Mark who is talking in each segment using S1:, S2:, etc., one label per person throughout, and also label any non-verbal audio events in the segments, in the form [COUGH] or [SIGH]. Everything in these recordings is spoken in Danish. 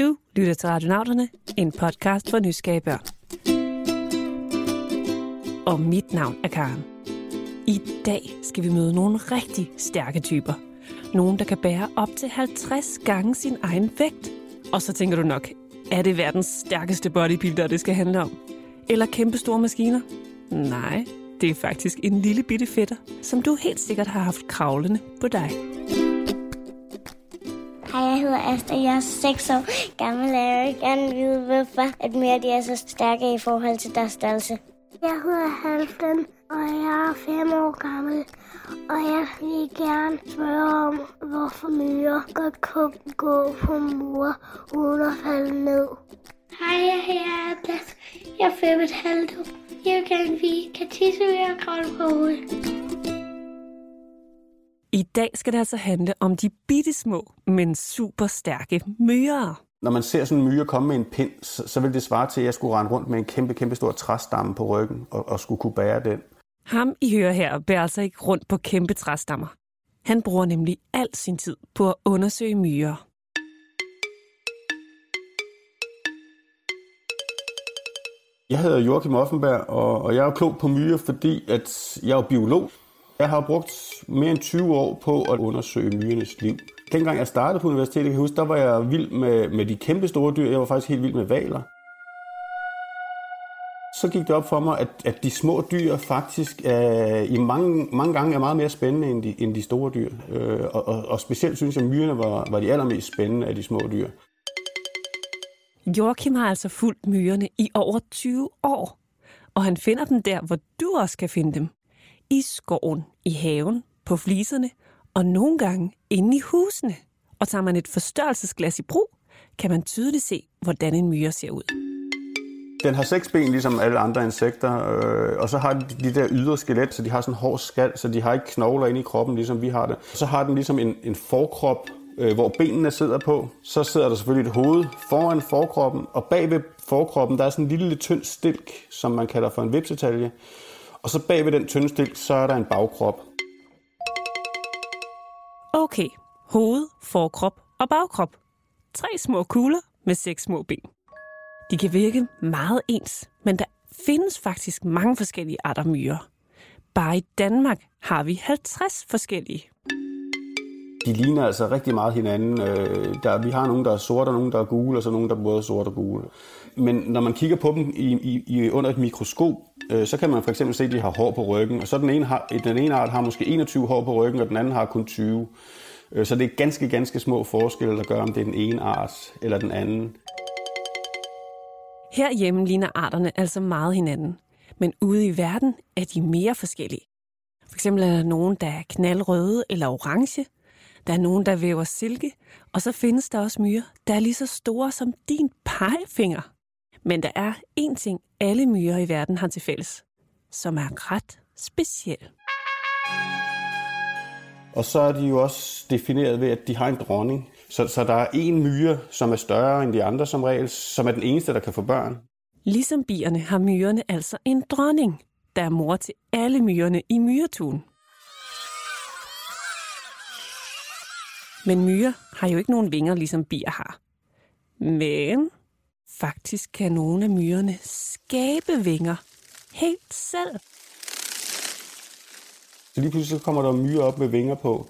S1: Du lytter til Radionauterne, en podcast for nysgerrige børn. Og mit navn er Karen. I dag skal vi møde nogle rigtig stærke typer. Nogle, der kan bære op til 50 gange sin egen vægt. Og så tænker du nok, er det verdens stærkeste bodybuilder, det skal handle om? Eller kæmpe store maskiner? Nej, det er faktisk en lille bitte fætter, som du helt sikkert har haft kravlende på dig.
S2: Hedder Asta. Jeg er 6 år gammel, og jeg vil gerne vide, hvorfor at mere de er så stærke i forhold til deres størrelse. Jeg hedder Halvdan, og jeg er 5 år gammel. Og jeg vil gerne spørge om, hvorfor myrer godt kan gå på mur uden at falde ned. Hej, jeg hedder Atlas. Jeg er 5 et halvt år. Jeg vil gerne vide, kan tisse ved at kravle på hovedet.
S1: I dag skal det altså handle om de bitte små, men super stærke myrer.
S3: Når man ser sådan en myre komme med en pind, så, så vil det svare til, at jeg skulle rende rundt med en kæmpe, kæmpe stor træstamme på ryggen og, og skulle kunne bære den.
S1: Ham I hører her bærer altså ikke rundt på kæmpe træstammer. Han bruger nemlig al sin tid på at undersøge myrer.
S3: Jeg hedder Joachim Offenberg, og, og jeg er klog på myrer, fordi at jeg er biolog. Jeg har brugt mere end 20 år på at undersøge myrernes liv. Dengang jeg startede på universitetet, kan jeg huske, der var jeg vild med, med de kæmpe store dyr. Jeg var faktisk helt vild med valer. Så gik det op for mig, at, at de små dyr faktisk er, i mange, mange gange er meget mere spændende end de, end de store dyr. Øh, og, og, og specielt synes jeg, at myrerne var, var de allermest spændende af de små dyr.
S1: Joachim har altså fulgt myrerne i over 20 år, og han finder dem der, hvor du også kan finde dem. I skoven, i haven, på fliserne og nogle gange inde i husene. Og tager man et forstørrelsesglas i brug, kan man tydeligt se, hvordan en myre ser ud.
S3: Den har seks ben, ligesom alle andre insekter, øh, og så har de de der ydre skelet, så de har sådan en hård skal, så de har ikke knogler inde i kroppen, ligesom vi har det. Så har den ligesom en, en forkrop, øh, hvor benene sidder på. Så sidder der selvfølgelig et hoved foran forkroppen, og bag ved forkroppen, der er sådan en lille tynd stilk, som man kalder for en vipsetalje. Og så bag ved den tynde stilk, så er der en bagkrop.
S1: Okay, hoved, forkrop og bagkrop. Tre små kugler med seks små ben. De kan virke meget ens, men der findes faktisk mange forskellige arter myrer. Bare i Danmark har vi 50 forskellige.
S3: De ligner altså rigtig meget hinanden. Øh, der, vi har nogle, der er sorte, og nogle, der er gule, og så nogle, der er både sorte og gule. Men når man kigger på dem i, i, i, under et mikroskop, øh, så kan man for eksempel se, at de har hår på ryggen. Og så den ene, har, den ene art har måske 21 hår på ryggen, og den anden har kun 20. Øh, så det er ganske, ganske små forskelle, der gør, om det er den ene art eller den anden.
S1: Herhjemme ligner arterne altså meget hinanden, men ude i verden er de mere forskellige. For eksempel er der nogen, der er knaldrøde eller orange. Der er nogen, der væver silke. Og så findes der også myrer, der er lige så store som din pegefinger. Men der er én ting, alle myrer i verden har til fælles, som er ret speciel.
S3: Og så er de jo også defineret ved, at de har en dronning. Så, så der er en myre, som er større end de andre som regel, som er den eneste, der kan få børn.
S1: Ligesom bierne har myrerne altså en dronning, der er mor til alle myrerne i myretun. Men myrer har jo ikke nogen vinger, ligesom bier har. Men faktisk kan nogle af myrerne skabe vinger helt selv.
S3: Så lige pludselig så kommer der myrer op med vinger på.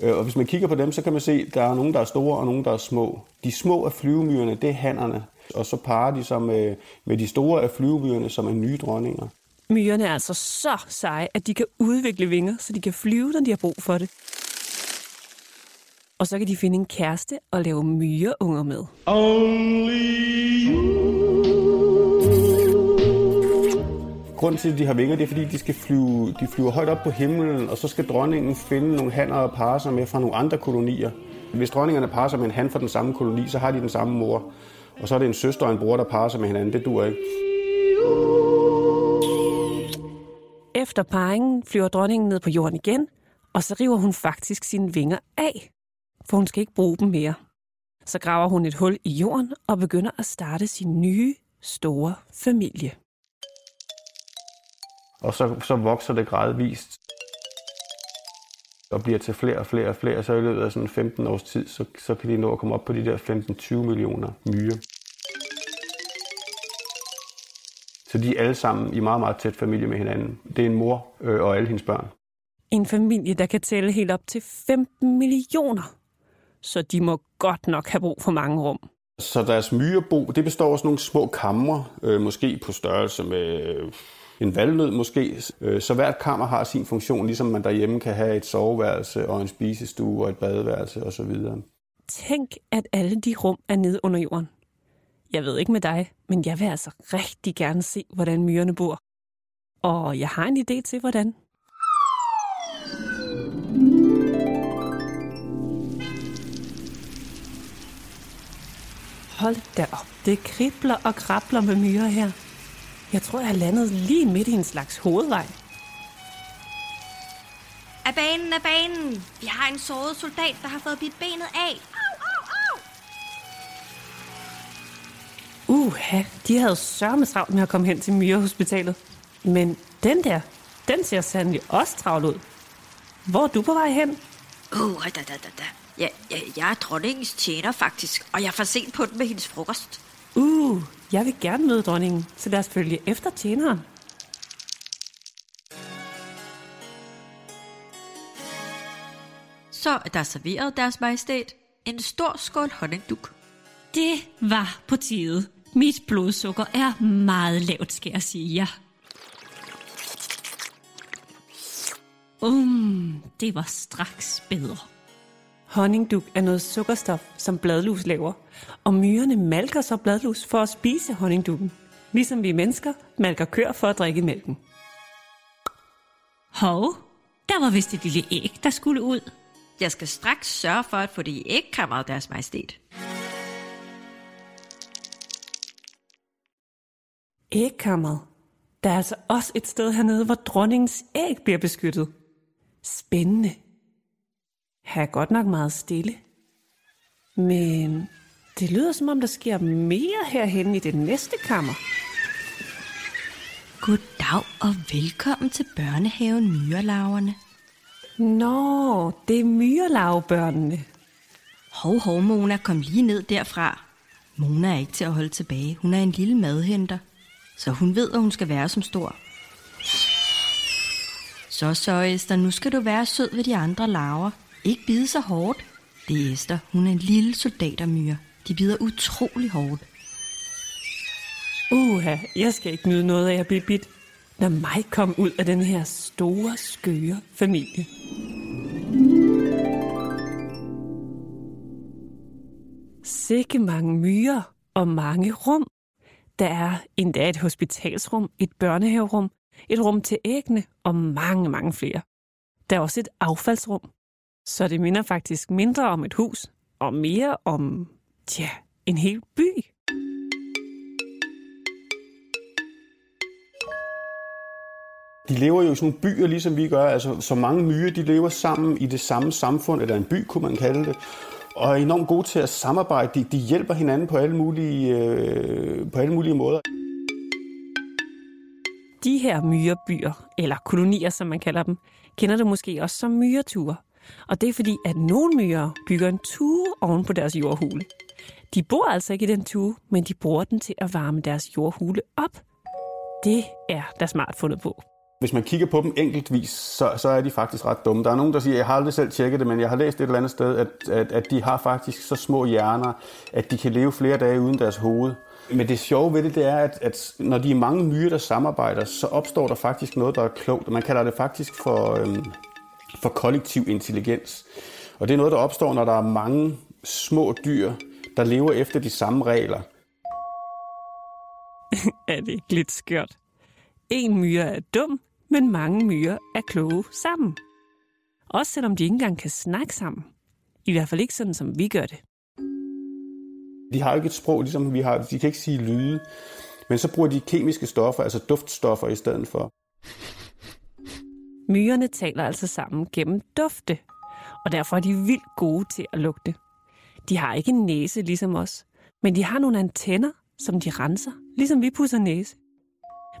S3: Øh, Og hvis man kigger på dem, så kan man se, at der er nogle, der er store, og nogle, der er små. De små af flyvemyrerne, det er hannerne. Og så parer de sig med, med de store af flyvemyrerne, som er nye dronninger.
S1: Myrerne er altså så seje, at de kan udvikle vinger, så de kan flyve, når de har brug for det. Og så kan de finde en kæreste og lave myreunger med.
S3: Grunden til, at de har vinger, det er, fordi de, skal flyve, de flyver højt op på himlen, og så skal dronningen finde nogle hanner og parre sig med fra nogle andre kolonier. Hvis dronningerne parer sig med en han fra den samme koloni, så har de den samme mor. Og så er det en søster og en bror, der parer sig med hinanden. Det dur ikke.
S1: Efter parringen flyver dronningen ned på jorden igen, og så river hun faktisk sine vinger af, for hun skal ikke bruge dem mere. Så graver hun et hul i jorden og begynder at starte sin nye, store familie.
S3: Og så, så vokser det gradvist. og bliver til flere og flere og flere, så i løbet af sådan 15 års tid, så, så kan de nå at komme op på de der 15-20 millioner myrer. Så de er alle sammen i meget, meget tæt familie med hinanden. Det er en mor øh, og alle hendes børn.
S1: En familie, der kan tælle helt op til 15 millioner. Så de må godt nok have brug for mange rum.
S3: Så deres myrebo, det består af sådan nogle små kamre, øh, måske på størrelse med øh, en valnød måske. Øh, så hvert kammer har sin funktion, ligesom man derhjemme kan have et soveværelse og en spisestue og et badeværelse osv.
S1: Tænk, at alle de rum er nede under jorden. Jeg ved ikke med dig, men jeg vil altså rigtig gerne se, hvordan myrerne bor. Og jeg har en idé til, hvordan. Hold da op, det kribler og krabler med myrer her. Jeg tror, jeg har landet lige midt i en slags hovedvej.
S4: Af banen, af banen! Vi har en såret soldat, der har fået bidt benet af.
S1: Uha, de havde sørme travlt med at komme hen til Myrehospitalet. Men den der, den ser sandelig også travlt ud. Hvor er du på vej hen?
S4: Uh, da, da, da, da. Ja, ja, jeg er dronningens tjener faktisk, og jeg er for sent på den med hendes frokost.
S1: Uh, jeg vil gerne møde dronningen, så lad os følge efter tjeneren.
S4: Så er der serveret deres majestæt en stor skål honningduk.
S5: Det var på tide. Mit blodsukker er meget lavt, skal jeg sige jer. Um, det var straks bedre.
S1: Honningduk er noget sukkerstof, som bladlus laver, og myrerne malker så bladlus for at spise honningdukken, ligesom vi mennesker malker køer for at drikke mælken.
S5: Hov, der var vist et lille æg, der skulle ud.
S4: Jeg skal straks sørge for at få det i ægkammeret, deres majestæt.
S1: Ægkammeret. Der er altså også et sted hernede, hvor dronningens æg bliver beskyttet. Spændende. Her er godt nok meget stille. Men det lyder som om, der sker mere herhen i det næste kammer.
S4: Goddag og velkommen til børnehaven Myrelaverne.
S1: Nå, det er myrelavbørnene.
S4: Hov, hov, Mona, kom lige ned derfra. Mona er ikke til at holde tilbage. Hun er en lille madhenter, så hun ved, at hun skal være som stor. Så, så, Esther, nu skal du være sød ved de andre larver. Ikke bide så hårdt. Det er Esther. Hun er en lille soldatermyre. De bider utrolig hårdt.
S1: Uha, jeg skal ikke nyde noget af at blive bidt. Lad mig komme ud af den her store, skøre familie. Sikke mange myrer og mange rum. Der er endda et hospitalsrum, et børnehaverum, et rum til ægne og mange, mange flere. Der er også et affaldsrum. Så det minder faktisk mindre om et hus og mere om, tja, en hel by.
S3: De lever jo i sådan nogle byer, ligesom vi gør. Altså, så mange myrer, de lever sammen i det samme samfund, eller en by, kunne man kalde det. Og er enormt gode til at samarbejde. De, de hjælper hinanden på alle, mulige, øh, på alle mulige måder.
S1: De her myrebyer, eller kolonier, som man kalder dem, kender du måske også som myreture. Og det er fordi, at nogle myrer bygger en tue oven på deres jordhule. De bor altså ikke i den tue, men de bruger den til at varme deres jordhule op. Det er der smart fundet på.
S3: Hvis man kigger på dem enkeltvis, så, så er de faktisk ret dumme. Der er nogen, der siger, jeg har aldrig selv tjekket det, men jeg har læst et eller andet sted, at, at, at de har faktisk så små hjerner, at de kan leve flere dage uden deres hoved. Men det sjove ved det, det er, at, at når de er mange myrer, der samarbejder, så opstår der faktisk noget, der er klogt. Man kalder det faktisk for, øhm, for kollektiv intelligens. Og det er noget, der opstår, når der er mange små dyr, der lever efter de samme regler. [LAUGHS]
S1: er det ikke lidt skørt? En myre er dum, men mange myrer er kloge sammen. Også selvom de ikke engang kan snakke sammen. I hvert fald ikke sådan, som vi gør det.
S3: De har jo ikke et sprog, ligesom vi har. De kan ikke sige lyde. Men så bruger de kemiske stoffer, altså duftstoffer i stedet for.
S1: Myrerne taler altså sammen gennem dufte, og derfor er de vildt gode til at lugte. De har ikke en næse ligesom os, men de har nogle antenner, som de renser, ligesom vi pusser næse.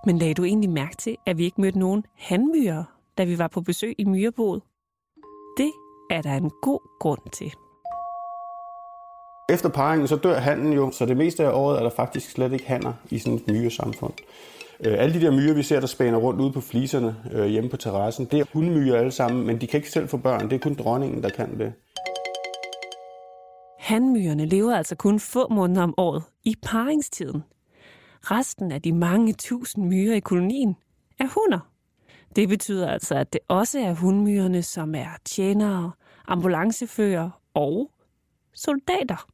S1: Men lagde du egentlig mærke til, at vi ikke mødte nogen handmyrer, da vi var på besøg i myreboet? det er der en god grund til.
S3: Efter parringen, så dør handen jo, så det meste af året er der faktisk slet ikke hanner i sådan et myresamfund. Øh, alle de der myrer, vi ser, der spænder rundt ude på fliserne øh, hjemme på terrassen, det er hundmyrer alle sammen, men de kan ikke selv få børn. Det er kun dronningen, der kan det.
S1: Handmyrerne lever altså kun få måneder om året i paringstiden. Resten af de mange tusind myrer i kolonien er hunder. Det betyder altså, at det også er hundmyrerne, som er tjenere, ambulancefører og soldater.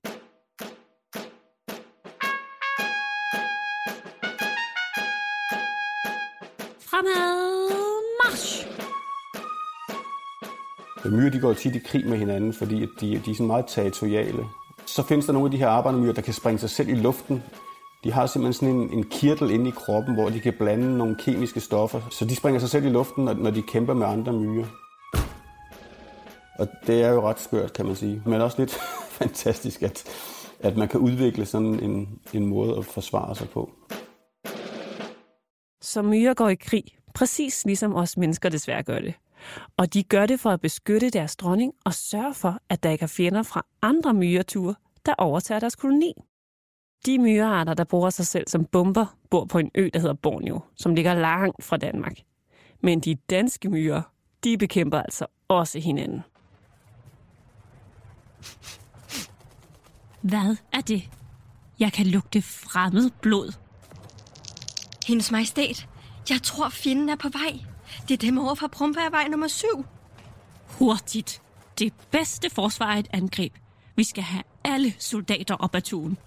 S5: Øh,
S3: myrer de går tit i krig med hinanden, fordi at de, de er sådan meget territoriale. Så findes der nogle af de her arbejdermyrer, der kan springe sig selv i luften. De har simpelthen sådan en, en kirtel inde i kroppen, hvor de kan blande nogle kemiske stoffer. Så de springer sig selv i luften, når, når de kæmper med andre myrer. Og det er jo ret skørt, kan man sige. Men også lidt [LAUGHS] fantastisk, at, at man kan udvikle sådan en, en måde at forsvare sig på.
S1: Så myrer går i krig, præcis ligesom os mennesker desværre gør det. Og de gør det for at beskytte deres dronning og sørge for, at der ikke er fjender fra andre myreture, der overtager deres koloni. De myrearter, der bruger sig selv som bomber, bor på en ø, der hedder Borneo, som ligger langt fra Danmark. Men de danske myrer, de bekæmper altså også hinanden.
S5: Hvad er det? Jeg kan lugte fremmed blod.
S4: Hendes majestæt, jeg tror fjenden er på vej. Det er dem over fra Brumbærvej nummer 7.
S5: Hurtigt. Det bedste forsvar er et angreb. Vi skal have alle soldater op ad tuen.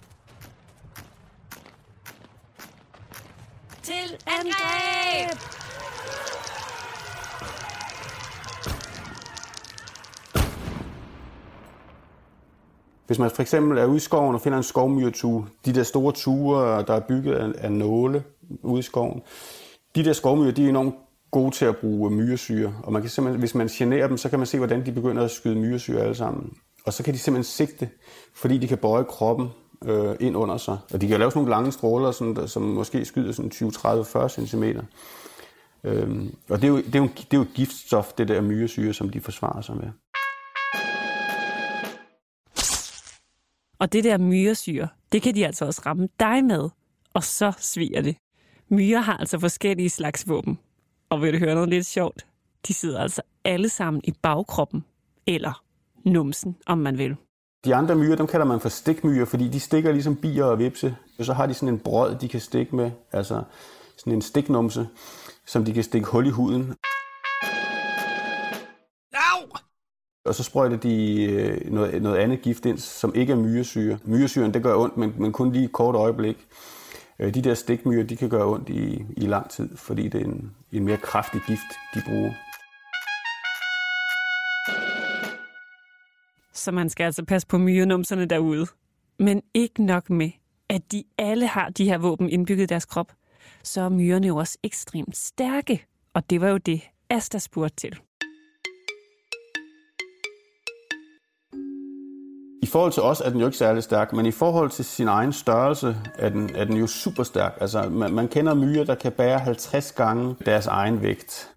S1: Til angreb!
S3: Hvis man for eksempel er ude i skoven og finder en skovmyretue, de der store ture, der er bygget af, af nåle ude i skoven, de der skovmyrer, de er enormt gode til at bruge myresyre. Og man kan simpelthen, hvis man generer dem, så kan man se, hvordan de begynder at skyde myresyre alle sammen. Og så kan de simpelthen sigte, fordi de kan bøje kroppen øh, ind under sig. Og de kan lave sådan nogle lange stråler, sådan, der, som måske skyder sådan 20, 30, 40 cm. Øhm, og det er, jo, det, er jo, det er jo giftstof, det der myresyre, som de forsvarer sig med.
S1: Og det der myresyre, det kan de altså også ramme dig med, og så sviger det. Myrer har altså forskellige slags våben. Og vil du høre noget lidt sjovt? De sidder altså alle sammen i bagkroppen, eller numsen, om man vil.
S3: De andre myrer, dem kalder man for stikmyrer, fordi de stikker ligesom bier og vipse. Og så har de sådan en brød, de kan stikke med, altså sådan en stiknumse, som de kan stikke hul i huden.
S6: Au!
S3: Og så sprøjter de øh, noget, noget andet gift ind, som ikke er myresyre. Myresyren, det gør ondt, men, men kun lige et kort øjeblik. Øh, De der stikmyrer, de kan gøre ondt i, i lang tid, fordi det er en, en mere kraftig gift, de bruger.
S1: Så man skal altså passe på myrenumserne derude. Men ikke nok med, at de alle har de her våben indbygget i deres krop, så er myrerne jo også ekstremt stærke. Og det var jo det, Asta spurgte til.
S3: Forhold til os er den jo ikke særlig stærk, men i forhold til sin egen størrelse er den, er den jo super stærk. Altså, man, man kender myrer, der kan bære 50 gange deres egen vægt.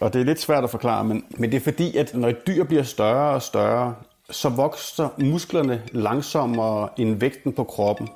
S3: Og det er lidt svært at forklare, men, men det er fordi, at når et dyr bliver større og større, så vokser musklerne langsommere end vægten på kroppen.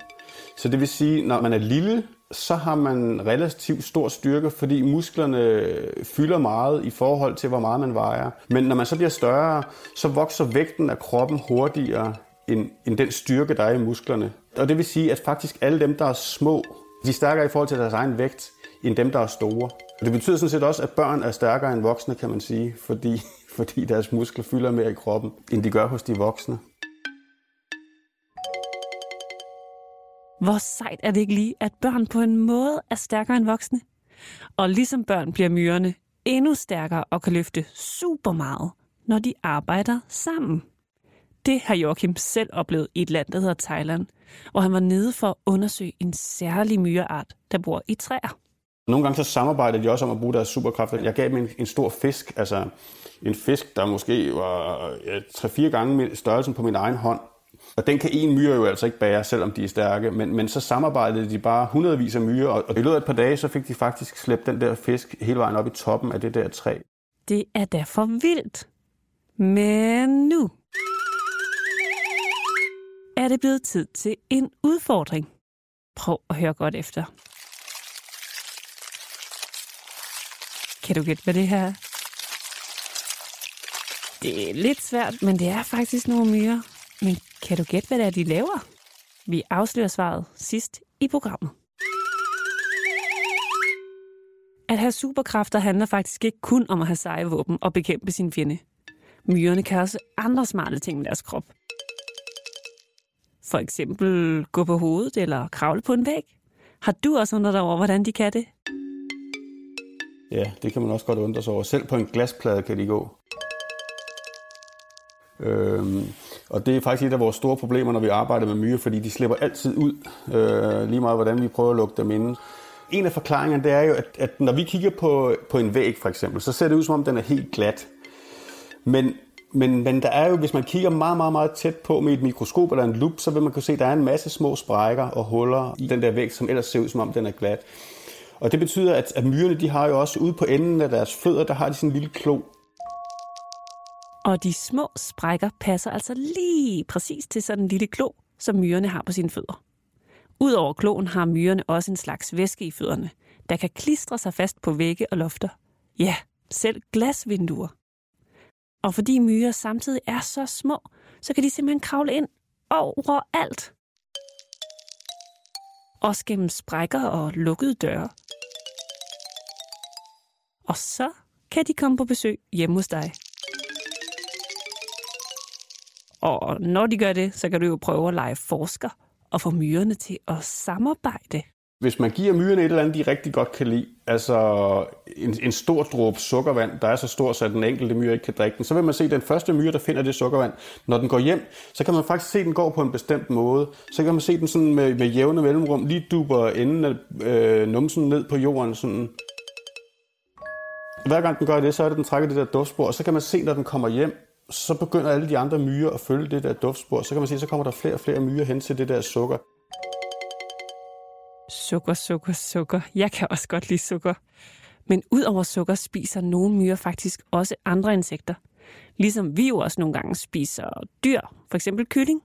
S3: Så det vil sige, når man er lille, så har man relativt stor styrke, fordi musklerne fylder meget i forhold til, hvor meget man vejer. Men når man så bliver større, så vokser vægten af kroppen hurtigere end, end den styrke, der er i musklerne. Og det vil sige, at faktisk alle dem, der er små, de er stærkere i forhold til deres egen vægt, end dem, der er store. Og det betyder sådan set også, at børn er stærkere end voksne, kan man sige, fordi, [LAUGHS] fordi deres muskler fylder mere i kroppen, end de gør hos de voksne.
S1: Hvor sejt er det ikke lige, at børn på en måde er stærkere end voksne? Og ligesom børn bliver myrerne endnu stærkere og kan løfte super meget, når de arbejder sammen. Det har Joachim selv oplevet i et land, der hedder Thailand, hvor han var nede for at undersøge en særlig myreart, der bor i træer.
S3: Nogle gange så samarbejder de også om at bruge deres superkræfter. Jeg gav dem en, en stor fisk, altså en fisk, der måske var ja, 3-4 gange størrelsen på min egen hånd. Og den kan en myre jo altså ikke bære, selvom de er stærke. Men, men så samarbejdede de bare hundredvis af myrer, og i løbet af et par dage, så fik de faktisk slæbt den der fisk hele vejen op i toppen af det der træ.
S1: Det er da for vildt. Men nu er det blevet tid til en udfordring. Prøv at høre godt efter. Kan du gætte, hvad det her er? Det er lidt svært, men det er faktisk nogle myrer. Men kan du gætte, hvad det er, de laver? Vi afslører svaret sidst i programmet. At have superkræfter handler faktisk ikke kun om at have seje våben og bekæmpe sin fjende. Myrerne kan også andre smarte ting med deres krop. For eksempel gå på hovedet eller kravle på en væg. Har du også undret dig over, hvordan de kan det?
S3: Ja, det kan man også godt undre sig over. Selv på en glasplade kan de gå. Øhm, og det er faktisk et af vores store problemer, når vi arbejder med myrer, fordi de slipper altid ud, øh, lige meget hvordan vi prøver at lukke dem inde. En af forklaringerne det er jo, at, at når vi kigger på, på en væg for eksempel, så ser det ud som om den er helt glat. Men, men, men der er jo, hvis man kigger meget, meget, meget tæt på med et mikroskop eller en lup, så vil man kunne se, at der er en masse små sprækker og huller i den der væg, som ellers ser ud som om den er glat. Og det betyder, at, at myrerne de har jo også ude på enden af deres fødder, der har de sådan en lille klo.
S1: Og de små sprækker passer altså lige præcis til sådan en lille klo, som myrerne har på sine fødder. Udover kloen har myrerne også en slags væske i fødderne, der kan klistre sig fast på vægge og lofter. Ja, selv glasvinduer. Og fordi myrer samtidig er så små, så kan de simpelthen kravle ind overalt. Også gennem sprækker og lukkede døre. Og så kan de komme på besøg hjemme hos dig. Og når de gør det, så kan du jo prøve at lege forsker og få myrerne til at samarbejde.
S3: Hvis man giver myrerne et eller andet, de rigtig godt kan lide, altså en, en stor dråbe sukkervand, der er så stor, så den enkelte myre ikke kan drikke den, så vil man se, at den første myre, der finder det sukkervand, når den går hjem, så kan man faktisk se, at den går på en bestemt måde. Så kan man se den sådan med, med jævne mellemrum, lige duber enden af øh, numsen ned på jorden. Sådan. Hver gang den gør det, så er det, den trækker det der duftspor, og så kan man se, når den kommer hjem, så begynder alle de andre myrer at følge det der duftspor. Så kan man sige, så kommer der flere og flere myrer hen til det der sukker.
S1: Sukker, sukker, sukker. Jeg kan også godt lide sukker. Men udover sukker spiser nogle myrer faktisk også andre insekter. Ligesom vi jo også nogle gange spiser dyr, for eksempel kylling.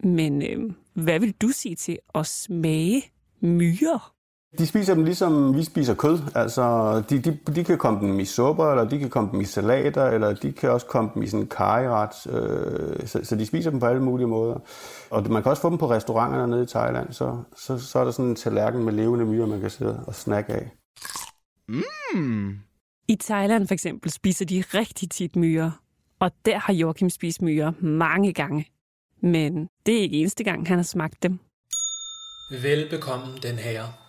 S1: Men øh, hvad vil du sige til at smage myrer?
S3: De spiser dem ligesom vi spiser kød. Altså, de, de, de kan komme dem i supper, eller de kan komme dem i salater, eller de kan også komme dem i sådan en kariret. Øh, så, så de spiser dem på alle mulige måder. Og man kan også få dem på restauranterne nede i Thailand. Så, så, så er der sådan en tallerken med levende myrer, man kan sidde og snakke af.
S1: Mm. I Thailand for eksempel spiser de rigtig tit myrer. Og der har Joachim spist myrer mange gange. Men det er ikke eneste gang, han har smagt dem.
S6: Velbekomme den her.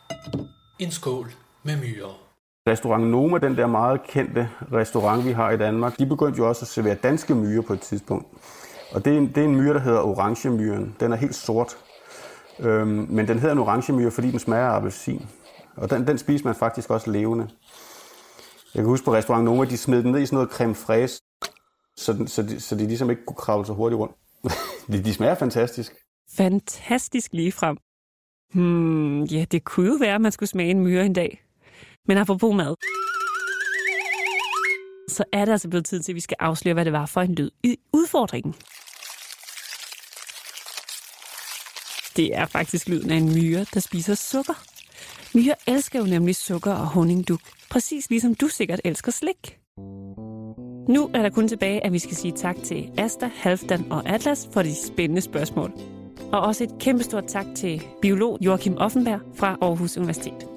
S6: En skål med myrer.
S3: Restaurant Noma, den der meget kendte restaurant, vi har i Danmark, de begyndte jo også at servere danske myrer på et tidspunkt. Og det er en, det er en myre, der hedder orangemyren. Den er helt sort. Øhm, men den hedder en orangemyre, fordi den smager af appelsin. Og den, den spiser man faktisk også levende. Jeg kan huske på restaurant Noma, de smed den ned i sådan noget creme fraise, så, den, så, de, så de ligesom ikke kunne kravle så hurtigt rundt. [LAUGHS] de, de smager fantastisk.
S1: Fantastisk lige frem. Hmm, ja, det kunne jo være, at man skulle smage en myre en dag. Men apropos mad, så er det altså blevet tid til, at vi skal afsløre, hvad det var for en lyd i udfordringen. Det er faktisk lyden af en myre, der spiser sukker. Myre elsker jo nemlig sukker og honningduk, præcis ligesom du sikkert elsker slik. Nu er der kun tilbage, at vi skal sige tak til Asta, Halfdan og Atlas for de spændende spørgsmål. Og også et kæmpestort tak til biolog Joachim Offenberg fra Aarhus Universitet.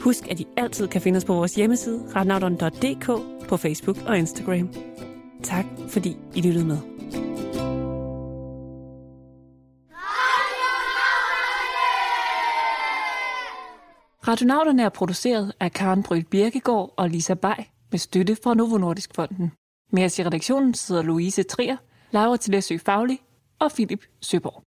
S1: Husk, at I altid kan finde os på vores hjemmeside, retnavdon.dk, på Facebook og Instagram. Tak, fordi I lyttede med. Radionauterne er produceret af Karen Bryl Birkegaard og Lisa Bay med støtte fra Novo Nordisk Fonden. Med os i redaktionen sidder Louise Trier, Laura Tillesø Fagli og Philip Søborg.